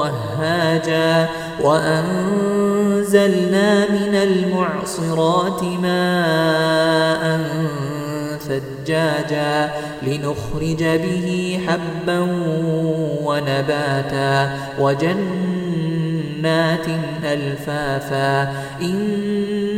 وهاجا وأنزلنا من المعصرات ماء ثجاجا لنخرج به حبا ونباتا وجنات ألفافا إن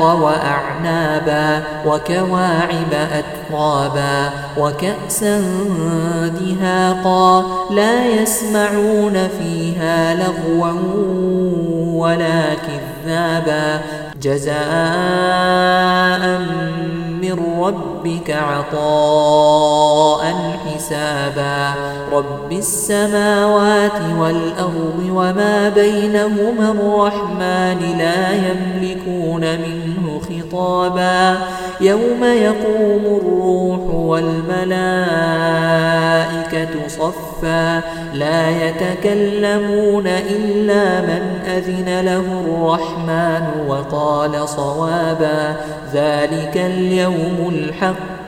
وأعنابا وكواعب أترابا وكأسا دهاقا لا يسمعون فيها لغوا ولا كذابا جزاء من ربك عطاء حسابا. رب السماوات والأرض وما بينهما الرحمن لا يملكون منه خطابا. يوم يقوم الروح والملائكة صفا. لا يتكلمون إلا من أذن له الرحمن وقال صوابا. ذلك اليوم الحق.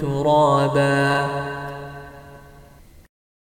ترابا